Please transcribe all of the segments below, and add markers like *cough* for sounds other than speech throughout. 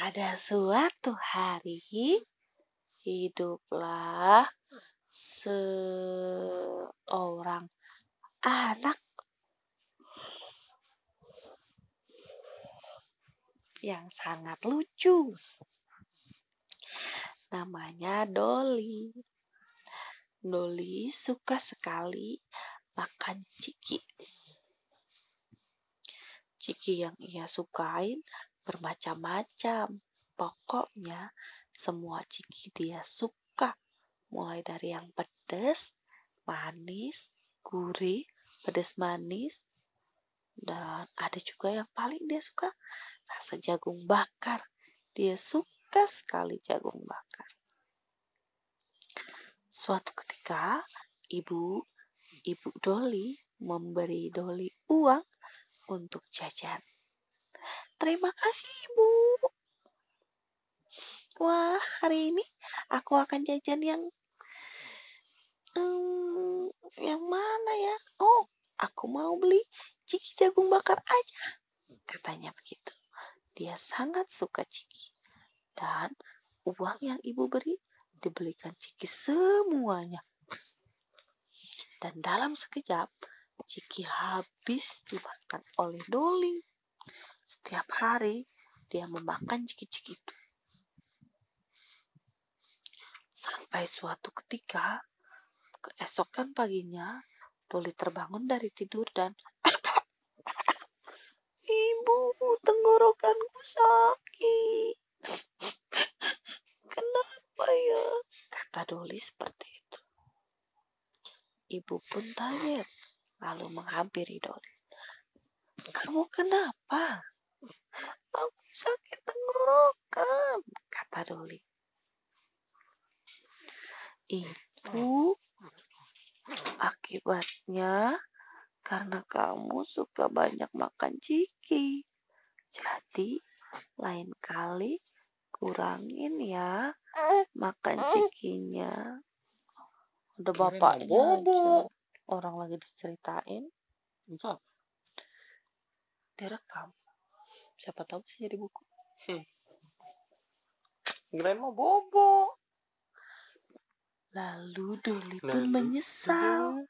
Pada suatu hari, hiduplah seorang anak yang sangat lucu. Namanya Dolly. Dolly suka sekali makan ciki. Ciki yang ia sukain bermacam-macam. Pokoknya semua ciki dia suka. Mulai dari yang pedas, manis, gurih, pedas manis, dan ada juga yang paling dia suka rasa jagung bakar. Dia suka sekali jagung bakar. Suatu ketika, ibu, ibu Doli memberi Doli uang untuk jajan. Terima kasih, Ibu. Wah, hari ini aku akan jajan yang hmm, yang mana ya? Oh, aku mau beli ciki jagung bakar aja. Katanya begitu. Dia sangat suka ciki. Dan uang yang ibu beri dibelikan ciki semuanya. Dan dalam sekejap, ciki habis dimakan oleh Doli. Setiap hari dia memakan ciki-ciki itu. Sampai suatu ketika, keesokan paginya, Doli terbangun dari tidur dan *coughs* Ibu, tenggorokanku sakit. Kenapa ya? Kata Doli seperti itu. Ibu pun tanya, lalu menghampiri Doli. Kamu kenapa? Aku sakit tenggorokan, kata Doli. Itu akibatnya karena kamu suka banyak makan ciki. Jadi, lain kali kurangin ya makan cikinya. Ada bapaknya bobo. Orang lagi diceritain, Itu apa? direkam. Siapa tahu bisa jadi buku. Kirain mau bobo. Lalu Doli pun Lalu- menyesal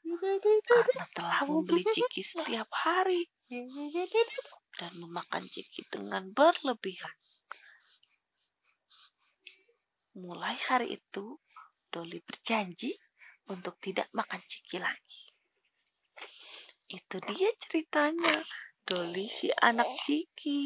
karena telah membeli ciki setiap hari dan memakan ciki dengan berlebihan. Mulai hari itu, Doli berjanji untuk tidak makan ciki lagi. Itu dia ceritanya. Doli si anak ciki.